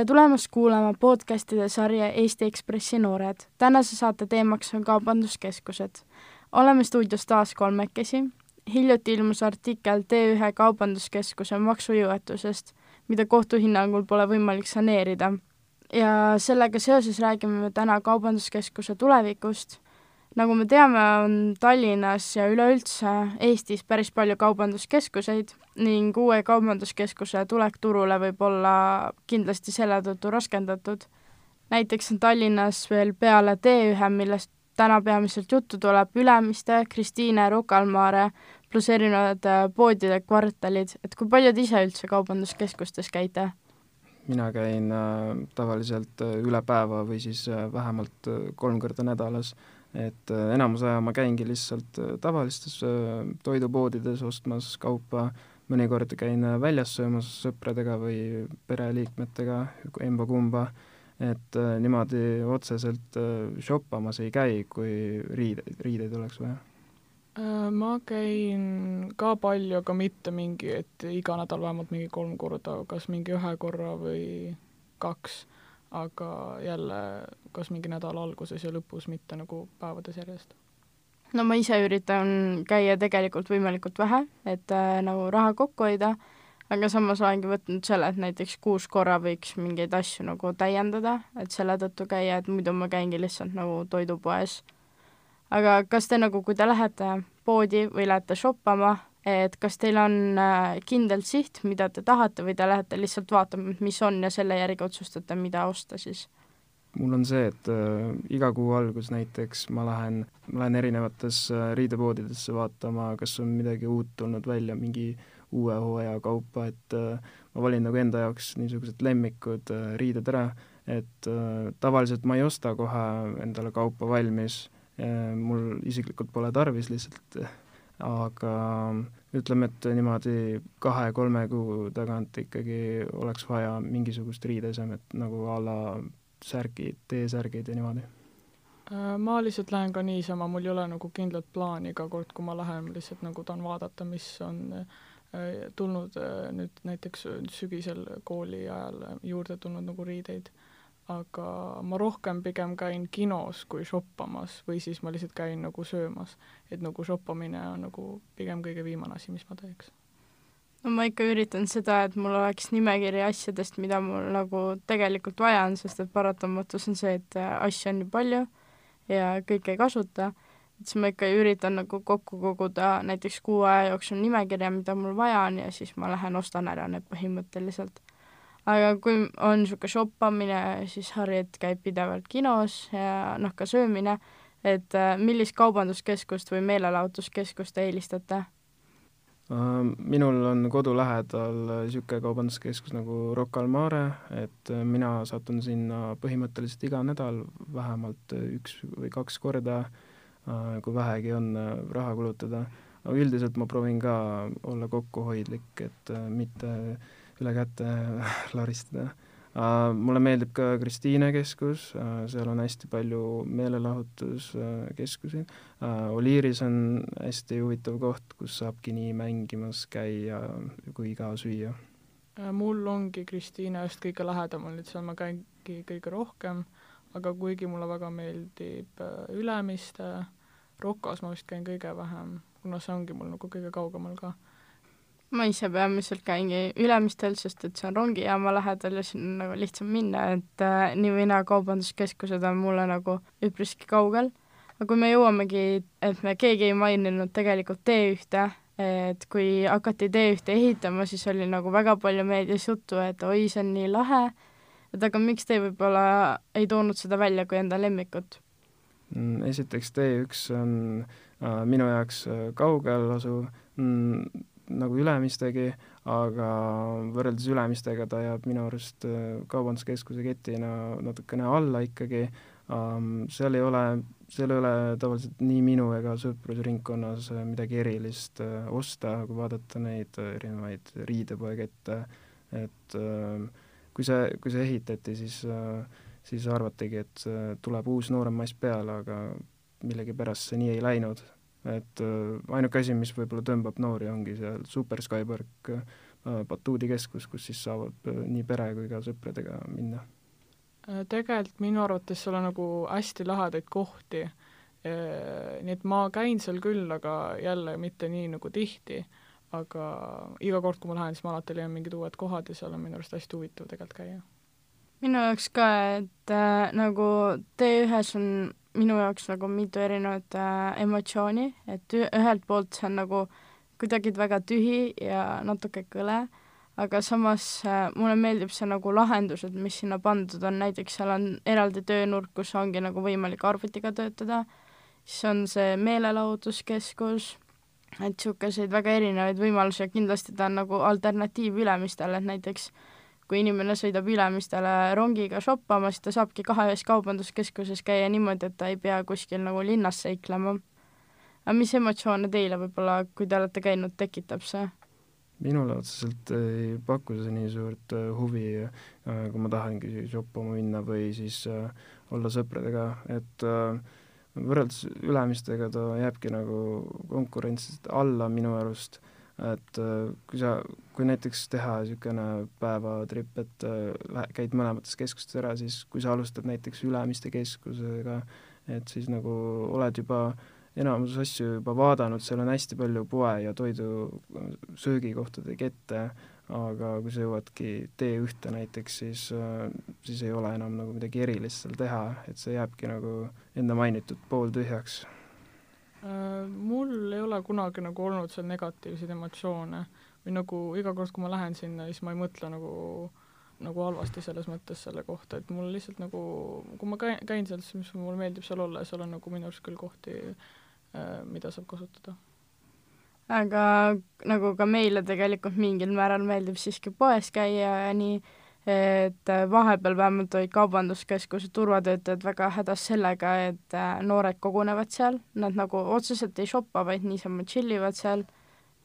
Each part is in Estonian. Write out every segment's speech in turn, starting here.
tere tulemast kuulama podcastide sarja Eesti Ekspressi noored. tänase saate teemaks on kaubanduskeskused. oleme stuudios taas kolmekesi. hiljuti ilmus artikkel T1 kaubanduskeskuse maksujõuetusest, mida kohtu hinnangul pole võimalik saneerida. ja sellega seoses räägime me täna kaubanduskeskuse tulevikust nagu me teame, on Tallinnas ja üleüldse Eestis päris palju kaubanduskeskuseid ning uue kaubanduskeskuse tulek turule võib olla kindlasti selle tõttu raskendatud. näiteks on Tallinnas veel peale T1, millest täna peamiselt juttu tuleb, Ülemiste, Kristiine, Rocca al Mare, pluss erinevad äh, poodide kvartalid, et kui palju te ise üldse kaubanduskeskustes käite? mina käin äh, tavaliselt äh, üle päeva või siis äh, vähemalt äh, kolm korda nädalas et äh, enamus aja ma käingi lihtsalt äh, tavalistes äh, toidupoodides ostmas kaupa, mõnikord käin väljas söömas sõpradega või pereliikmetega, emba-kumba, et niimoodi otseselt shoppamas ei käi, kui riide, riideid oleks vaja. Ma käin ka palju, aga mitte mingi, et iga nädal vähemalt mingi kolm korda, kas mingi ühe korra või kaks aga jälle kas mingi nädala alguses ja lõpus, mitte nagu päevades järjest. no ma ise üritan käia tegelikult võimalikult vähe, et äh, nagu raha kokku hoida, aga samas olengi võtnud selle, et näiteks kuus korra võiks mingeid asju nagu täiendada, et selle tõttu käia, et muidu ma käingi lihtsalt nagu toidupoes. aga kas te nagu, kui te lähete poodi või lähete shoppama, et kas teil on äh, kindel siht, mida te tahate või te lähete lihtsalt vaatama, mis on ja selle järgi otsustate, mida osta siis? mul on see, et äh, iga kuu algus näiteks ma lähen, ma lähen erinevatesse äh, riidepoodidesse vaatama, kas on midagi uut tulnud välja, mingi uue hooaja kaupa, et äh, ma valin nagu enda jaoks niisugused lemmikud äh, riided ära, et äh, tavaliselt ma ei osta kohe endale kaupa valmis äh,, mul isiklikult pole tarvis lihtsalt äh, aga ütleme, et niimoodi kahe-kolme kuu tagant ikkagi oleks vaja mingisugust riideesemet nagu a la särgid, T-särgid ja niimoodi. Äh, ma lihtsalt lähen ka niisama, mul ei ole nagu kindlat plaani iga kord, kui ma lähen, lihtsalt nagu tahan vaadata, mis on äh, tulnud äh, nüüd näiteks sügisel kooli ajal juurde tulnud nagu riideid aga ma rohkem pigem käin kinos kui shoppamas või siis ma lihtsalt käin nagu söömas. et nagu shoppamine on nagu pigem kõige viimane asi, mis ma teeks. no ma ikka üritan seda, et mul oleks nimekiri asjadest, mida mul nagu tegelikult vaja on, sest et paratamatus on see, et asju on nii palju ja kõike ei kasuta, et siis ma ikka üritan nagu kokku koguda näiteks kuu aja jooksul nimekirja, mida mul vaja on ja siis ma lähen ostan ära need põhimõtteliselt aga kui on niisugune shoppamine, siis Harriet käib pidevalt kinos ja noh, ka söömine, et äh, millist kaubanduskeskust või meelelahutuskeskust te eelistate? Äh, minul on kodu lähedal niisugune kaubanduskeskus nagu Rocca al Mare, et äh, mina satun sinna põhimõtteliselt iga nädal vähemalt üks või kaks korda, kui vähegi on raha kulutada. aga üldiselt ma proovin ka olla kokkuhoidlik, et mitte äh, üle käte laristada uh,. mulle meeldib ka Kristiine keskus uh,, seal on hästi palju meelelahutuskeskusi uh,. Oliiris on hästi huvitav koht, kus saabki nii mängimas käia kui ka süüa. mul ongi Kristiine just kõige lähedamal, et seal ma käingi kõige rohkem, aga kuigi mulle väga meeldib Ülemiste, Rokos ma vist käin kõige vähem, kuna see ongi mul nagu kõige kaugemal ka ma ise peamiselt käingi Ülemistel, sest et see on rongijaama lähedal ja siin on nagu lihtsam minna, et äh, nii või naa kaubanduskeskused on mulle nagu üpriski kaugel. aga kui me jõuamegi, et me keegi ei maininud tegelikult T1-e, et kui hakati T1-e ehitama, siis oli nagu väga palju meedias juttu, et oi, see on nii lahe, et aga miks te võib-olla ei toonud seda välja kui enda lemmikut? Mm, esiteks T1 on äh, minu jaoks äh, kaugel asuv mm,, nagu Ülemistegi, aga võrreldes Ülemistega ta jääb minu arust äh, kaubanduskeskuse ketina natukene alla ikkagi. Um,, seal ei ole, seal ei ole tavaliselt nii minu ega sõprusringkonnas äh, midagi erilist uh, osta, kui vaadata neid erinevaid riidepoekette, et uh, kui see, kui see ehitati, siis uh, siis arvatigi, et tuleb uus noorem mass peale, aga millegipärast see nii ei läinud et äh, ainuke asi, mis võib-olla tõmbab noori, ongi seal Super Skypark, äh, batuudikeskus, kus siis saavad äh, nii pere kui ka sõpradega minna. tegelikult minu arvates seal on nagu hästi lahedaid kohti, nii et ma käin seal küll, aga jälle mitte nii nagu tihti, aga iga kord, kui ma lähen, siis ma alati leian mingid uued kohad ja seal on minu arust hästi huvitav tegelikult käia. minu jaoks ka, et äh, nagu T1-s on minu jaoks nagu mitu erinevat äh, emotsiooni, et ühelt poolt see on nagu kuidagi väga tühi ja natuke kõle, aga samas äh, mulle meeldib see nagu lahendused, mis sinna pandud on, näiteks seal on eraldi töönurk, kus ongi nagu võimalik arvutiga töötada, siis on see meelelahutuskeskus, et niisuguseid väga erinevaid võimalusi ja kindlasti ta on nagu alternatiiv Ülemistele, et näiteks äh, kui inimene sõidab Ülemistele rongiga shoppama, siis ta saabki kahes kaubanduskeskuses käia niimoodi, et ta ei pea kuskil nagu linnas seiklema. aga mis emotsioone teile võib-olla, kui te olete käinud, tekitab see? minule otseselt ei paku see nii suurt äh, huvi, äh, kui ma tahangi shoppama minna või siis äh, olla sõpradega, et võrreldes Ülemistega ta jääbki nagu konkurentsist alla minu arust et äh, kui sa, kui näiteks teha niisugune päevatripp, et äh, käid mõlemates keskustes ära, siis kui sa alustad näiteks Ülemiste keskusega, et siis nagu oled juba enamus asju juba vaadanud, seal on hästi palju poe- ja toidu söögikohtade kette, aga kui sa jõuadki T1-te näiteks, siis, äh, siis ei ole enam nagu midagi erilist seal teha, et see jääbki nagu enne mainitud pooltühjaks mul ei ole kunagi nagu olnud seal negatiivseid emotsioone või nagu iga kord, kui ma lähen sinna, siis ma ei mõtle nagu nagu halvasti selles mõttes selle kohta, et mul lihtsalt nagu, kui ma käin, käin seal, siis mulle meeldib seal olla ja seal on nagu minu arust küll kohti, äh, mida saab kasutada. aga nagu ka meile tegelikult mingil määral meeldib siiski poes käia ja nii et äh, vahepeal vähemalt olid kaubanduskeskuse turvatöötajad väga hädas sellega, et äh, noored kogunevad seal, nad nagu otseselt ei shoppa, vaid niisama chill ivad seal,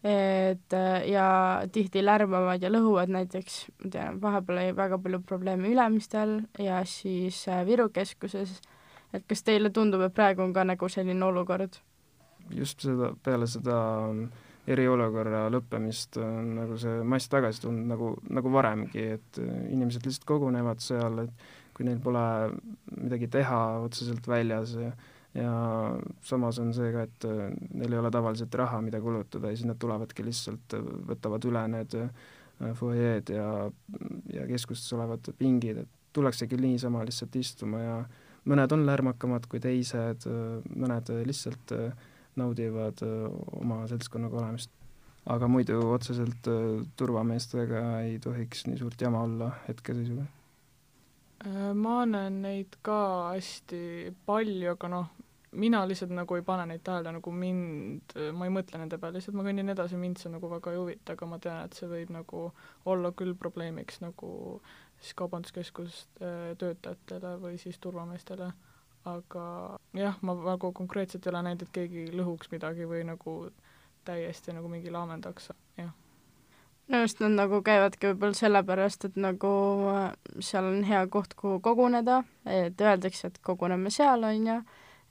et äh, ja tihti lärmavad ja lõhuvad näiteks, ma tean, vahepeal oli väga palju probleeme Ülemistel ja siis Viru keskuses, et kas teile tundub, et praegu on ka nagu selline olukord? just seda, peale seda äh, eriolukorra lõppemist on nagu see mass tagasi tulnud nagu, nagu varemgi, et inimesed lihtsalt kogunevad seal, et kui neil pole midagi teha otseselt väljas ja, ja samas on see ka, et neil ei ole tavaliselt raha, mida kulutada ja siis nad tulevadki lihtsalt, võtavad üle need fuajeed ja, ja keskustes olevad pingid, et tullaksegi niisama lihtsalt istuma ja mõned on lärmakamad kui teised, mõned lihtsalt äh, naudivad oma seltskonnaga olemist. aga muidu otseselt turvameestega ei tohiks nii suurt jama olla hetkeseisuga. ma näen neid ka hästi palju, aga noh, mina lihtsalt nagu ei pane neid tähele, nagu mind, ma ei mõtle nende peale, lihtsalt ma kõnnin edasi, mind see nagu väga ei huvita, aga ma tean, et see võib nagu olla küll probleemiks nagu siis kaubanduskeskuste töötajatele või siis turvameestele aga jah, ma nagu konkreetselt ei ole näinud, et keegi lõhuks midagi või nagu täiesti nagu mingi laamendaks, jah. minu arust nad nagu käivadki võib-olla sellepärast, et nagu äh, seal on hea koht, kuhu koguneda, et öeldakse, et koguneme seal, on ju,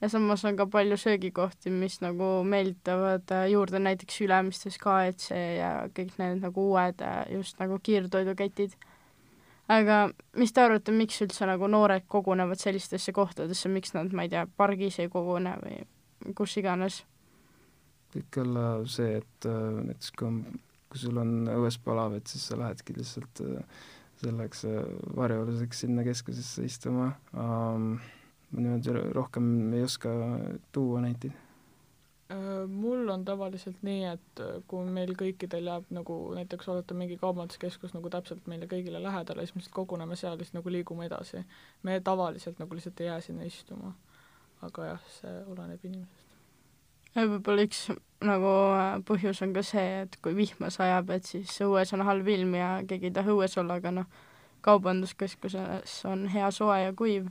ja samas on ka palju söögikohti, mis nagu meelitavad äh, juurde näiteks Ülemistes KEC ja kõik need nagu uued äh, just nagu kiirtoiduketid aga mis te arvate, miks üldse nagu noored kogunevad sellistesse kohtadesse, miks nad, ma ei tea, pargis ei kogune või kus iganes? võib olla see, et äh, näiteks kui on, kui sul on õues palav, et siis sa lähedki lihtsalt äh, selleks äh, varjualuseks sinna keskusesse istuma um,. ma niimoodi rohkem ei oska tuua näiteid Äh, mul on tavaliselt nii, et äh, kui meil kõikidel jääb nagu näiteks oodata mingi kaubanduskeskus nagu täpselt meile kõigile lähedale, siis me lihtsalt koguneme seal, siis nagu liigume edasi. me tavaliselt nagu lihtsalt ei jää sinna istuma. aga jah, see oleneb inimesest. võib-olla üks nagu äh, põhjus on ka see, et kui vihma sajab, et siis õues on halb ilm ja keegi ei taha õues olla, aga noh, kaubanduskeskuses on hea soe ja kuiv.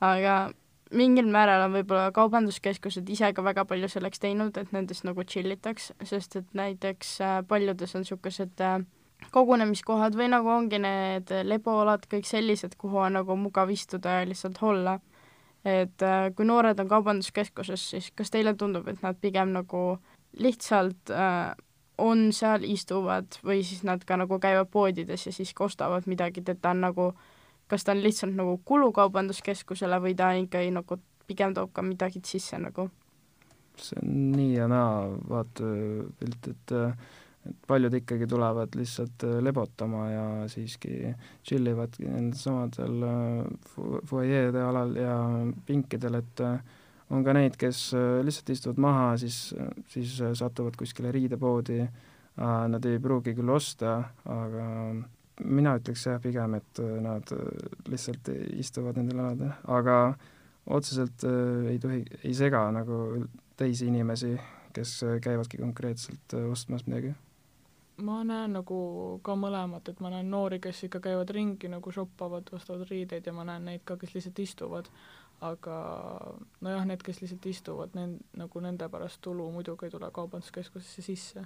aga mingil määral on võib-olla kaubanduskeskused ise ka väga palju selleks teinud, et nendes nagu chill itaks, sest et näiteks äh, paljudes on niisugused äh, kogunemiskohad või nagu ongi need leboalad, kõik sellised, kuhu on nagu mugav istuda ja lihtsalt olla. et äh, kui noored on kaubanduskeskuses, siis kas teile tundub, et nad pigem nagu lihtsalt on seal, istuvad või siis nad ka nagu käivad poodides ja siis ostavad midagi, et ta on nagu, kas ta on lihtsalt nagu kulu kaubanduskeskusele või ta ikkagi nagu pigem toob ka midagi sisse nagu? see on nii ja naa vaatepilt, et et paljud ikkagi tulevad lihtsalt lebotama ja siiski chill ivad samadel fuajeede alal ja pinkidel, et on ka neid, kes lihtsalt istuvad maha, siis, siis satuvad kuskile riidepoodi, nad ei pruugi küll osta, aga mina ütleks jah, pigem, et nad lihtsalt istuvad nendel aladel, aga otseselt ei tohi, ei sega nagu teisi inimesi, kes käivadki konkreetselt äh, ostmas midagi? ma näen nagu ka mõlemat, et ma näen noori, kes ikka käivad ringi nagu shoppavad, ostavad riideid ja ma näen neid ka, kes lihtsalt istuvad. aga nojah, need, kes lihtsalt istuvad, need nagu nende pärast tulu muidugi ei tule kaubanduskeskusesse sisse.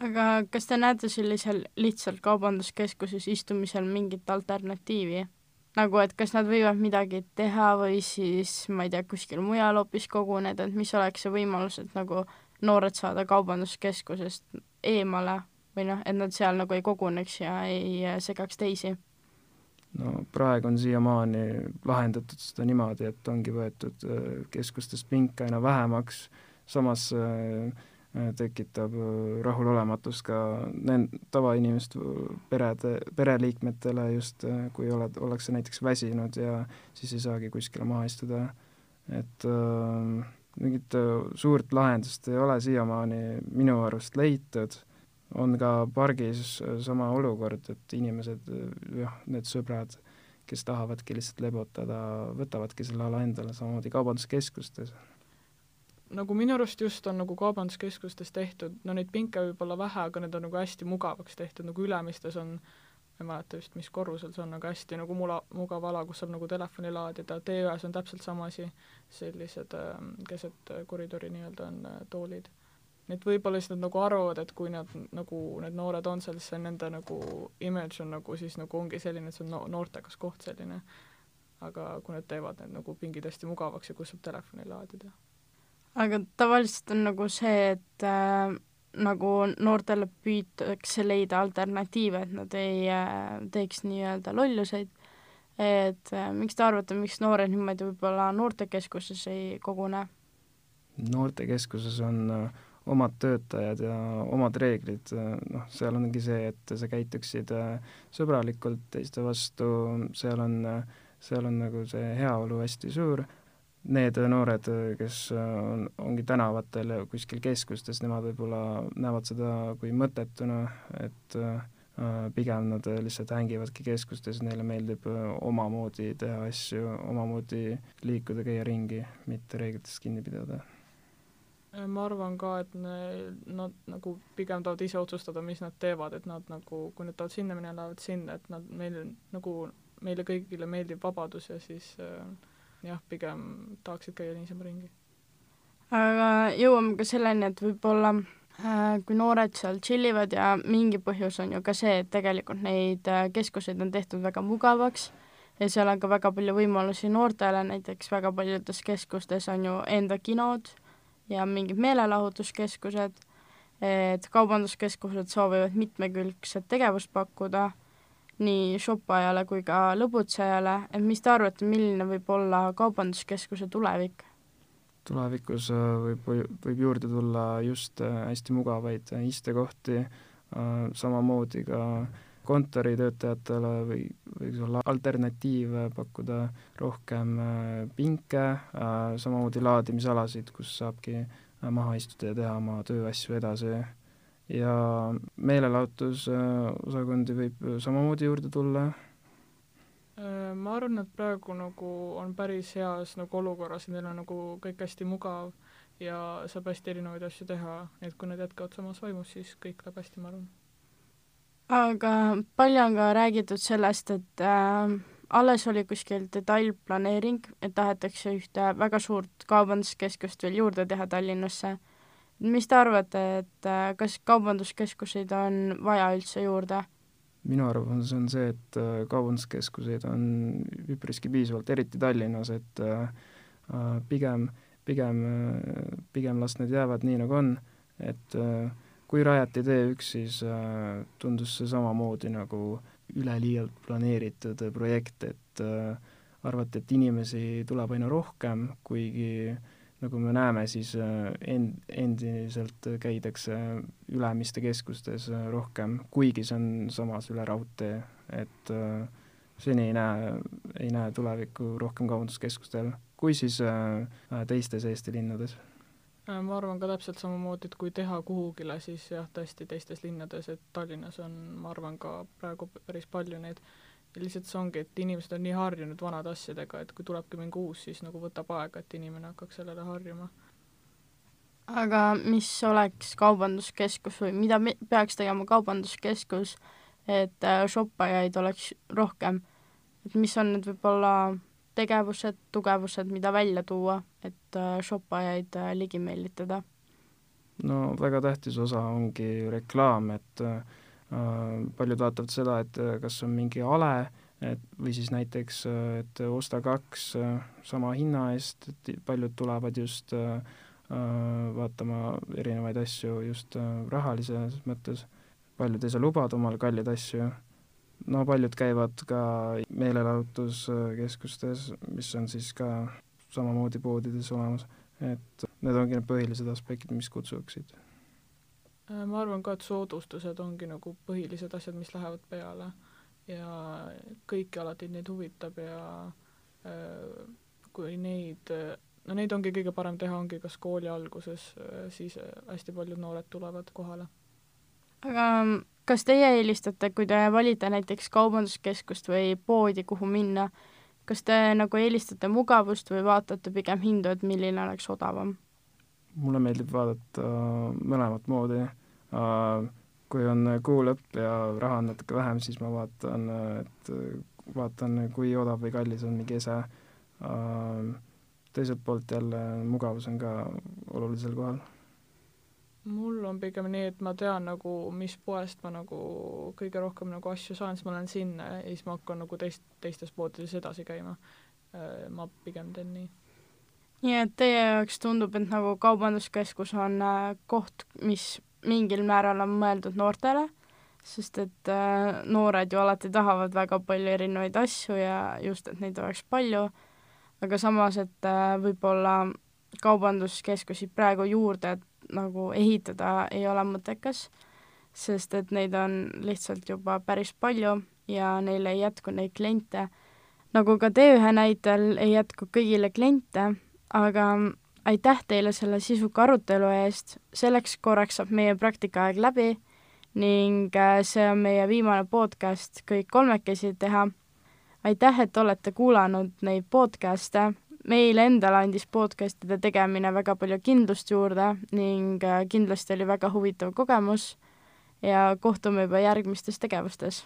Aga kas te näete sellisel lihtsalt kaubanduskeskuses istumisel mingit alternatiivi? nagu et kas nad võivad midagi teha või siis ma ei tea, kuskil mujal hoopis koguneda, et mis oleks see võimalus, et nagu noored saada kaubanduskeskusest eemale või noh, et nad seal nagu ei koguneks ja ei segaks teisi? no praegu on siiamaani lahendatud seda niimoodi, et ongi võetud äh, keskustest pinke aina vähemaks, samas Äh, tekitab äh, rahulolematust ka nend-, tavainimeste, perede, pereliikmetele just, äh, kui oled, ollakse näiteks väsinud ja siis ei saagi kuskile maha istuda, et äh, mingit suurt lahendust ei ole siiamaani minu arust leitud, on ka pargis sama olukord, et inimesed, jah, need sõbrad, kes tahavadki lihtsalt lebotada, võtavadki selle ala endale, samamoodi kaubanduskeskustes nagu minu arust just on nagu kaubanduskeskustes tehtud, no neid pinke võib olla vähe, aga need on nagu hästi mugavaks tehtud, nagu Ülemistes on, ma ei mäleta vist, mis korrusel see on, aga hästi nagu mula, mugav ala, kus saab nagu telefoni laadida, T1-s on täpselt sama asi, sellised äh, keset koridori nii-öelda on äh, toolid. et võib-olla siis nad nagu arvavad, et kui nad nagu, need noored on seal, siis see nende nagu image on nagu siis nagu ongi selline, et see on no noortekas koht selline. aga kui nad teevad need nagu pingid hästi mugavaks ja kus saab telefoni laadida aga tavaliselt on nagu see, et äh, nagu noortele püütakse leida alternatiive, et nad ei äh, teeks nii-öelda lolluseid, et äh, miks te arvate, miks noored niimoodi võib-olla noortekeskuses ei kogune? noortekeskuses on äh, omad töötajad ja omad reeglid, äh, noh, seal ongi see, et sa käituksid äh, sõbralikult teiste vastu, seal on, seal on nagu see heaolu hästi suur need noored, kes on, ongi tänavatel ja kuskil keskustes, nemad võib-olla näevad seda kui mõttetuna, et äh, pigem nad lihtsalt hängivadki keskustes, neile meeldib omamoodi teha asju, omamoodi liikuda, käia ringi, mitte reeglitest kinni pidada. ma arvan ka, et nad nagu pigem tahavad ise otsustada, mis nad teevad, et nad nagu, kui nad tahavad sinna minna, lähevad sinna, et nad, meil nagu, meile kõigile meeldib vabadus ja siis äh, jah, pigem tahaksid käia niisama ringi. aga jõuame ka selleni, et võib-olla äh, kui noored seal tšillivad ja mingi põhjus on ju ka see, et tegelikult neid äh, keskuseid on tehtud väga mugavaks ja seal on ka väga palju võimalusi noortele, näiteks väga paljudes keskustes on ju enda kinod ja mingid meelelahutuskeskused, et kaubanduskeskused soovivad mitmekülgset tegevust pakkuda nii shoppajale kui ka lõbutsejale, et mis te arvate, milline võib olla kaubanduskeskuse tulevik? tulevikus äh, võib, võib juurde tulla just äh, hästi mugavaid äh, istekohti, samamoodi ka kontoritöötajatele või, võiks olla alternatiiv pakkuda rohkem pinke, samamoodi laadimisalasid, kus saabki maha istuda ja teha oma tööasju edasi ja meelelahutusosakondi võib samamoodi juurde tulla. Äh, ma arvan, et praegu nagu on päris heas nagu olukorras, neil on nagu kõik hästi mugav ja saab hästi erinevaid asju teha, et kui nad jätkavad samas vaimus, siis kõik läheb hästi, ma arvan. aga palju on ka räägitud sellest, et äh, alles oli kuskil detailplaneering, et tahetakse ühte väga suurt kaubanduskeskust veel juurde teha Tallinnasse mis te arvate, et äh, kas kaubanduskeskuseid on vaja üldse juurde? minu arvamus on see, et äh, kaubanduskeskuseid on üpriski piisavalt, eriti Tallinnas, et äh, pigem, pigem, pigem las need jäävad nii, nagu on, et kui rajati T1, siis äh, tundus see samamoodi nagu üleliialt planeeritud projekt, et äh, arvati, et inimesi tuleb aina rohkem, kuigi nagu me näeme, siis äh, end-, endiselt käidakse Ülemiste keskustes äh, rohkem, kuigi see on samas üle raudtee, et äh, seni ei näe, ei näe tulevikku rohkem kaubanduskeskustel, kui siis teistes Eesti linnades. Ma arvan ka täpselt samamoodi, et kui teha kuhugile, siis jah, tõesti teistes linnades, et Tallinnas on, ma arvan, ka praegu päris palju neid ja lihtsalt see ongi, et inimesed on nii harjunud vanade asjadega, et kui tulebki mingi uus, siis nagu võtab aega, et inimene hakkaks sellele harjuma. aga mis oleks kaubanduskeskus või mida peaks tegema kaubanduskeskus, et äh, shoppajaid oleks rohkem, et mis on need võib-olla tegevused, tugevused, mida välja tuua, et äh, shoppajaid äh, ligi meelitada? no väga tähtis osa ongi reklaam, et äh, Äh, paljud vaatavad seda, et äh, kas on mingi ale, et või siis näiteks, äh, et osta kaks sama hinna eest, et paljud tulevad just vaatama erinevaid asju just rahalises mõttes, paljud ei saa lubada omale kalleid asju, no paljud käivad ka meelelahutuskeskustes, mis on siis ka samamoodi poodides olemas, et need ongi need põhilised aspektid, mis kutsuksid. Äh, ma arvan ka, et soodustused ongi nagu põhilised asjad, mis lähevad peale ja kõiki alati neid huvitab ja äh, kui neid, no neid ongi kõige parem teha, ongi kas kooli alguses, äh, siis hästi paljud noored tulevad kohale. aga mm, kas teie eelistate, kui te valite näiteks kaubanduskeskust või poodi, kuhu minna, kas te nagu eelistate mugavust või vaatate pigem hindu, et milline oleks odavam? mulle meeldib vaadata mõlemat moodi Äh, kui on kuu lõpp ja raha on natuke vähem, siis ma vaatan, et vaatan, kui odav või kallis on mingi ese. Äh, teiselt poolt jälle mugavus on ka olulisel kohal mul on pigem nii, et ma tean nagu, mis poest ma nagu kõige rohkem nagu asju saan, siis ma lähen sinna ja siis ma hakkan nagu teist, teistes poodides edasi käima. Äh, ma pigem teen nii. nii et teie jaoks tundub, et nagu kaubanduskeskus on koht, mis mingil määral on mõeldud noortele, sest et äh, noored ju alati tahavad väga palju erinevaid asju ja just, et neid oleks palju, aga samas, et äh, võib-olla kaubanduskeskusi praegu juurde nagu ehitada ei ole mõttekas, sest et neid on lihtsalt juba päris palju ja neil ei jätku neid kliente. nagu ka T1 näitel ei jätku kõigile kliente, aga aitäh teile selle sisuka arutelu eest, selleks korraks saab meie praktikaaeg läbi ning äh, see on meie viimane podcast kõik kolmekesi teha. aitäh, et olete kuulanud neid podcast'e, meile endale andis podcast'ide tegemine väga palju kindlust juurde ning äh, kindlasti oli väga huvitav kogemus ja kohtume juba järgmistes tegevustes.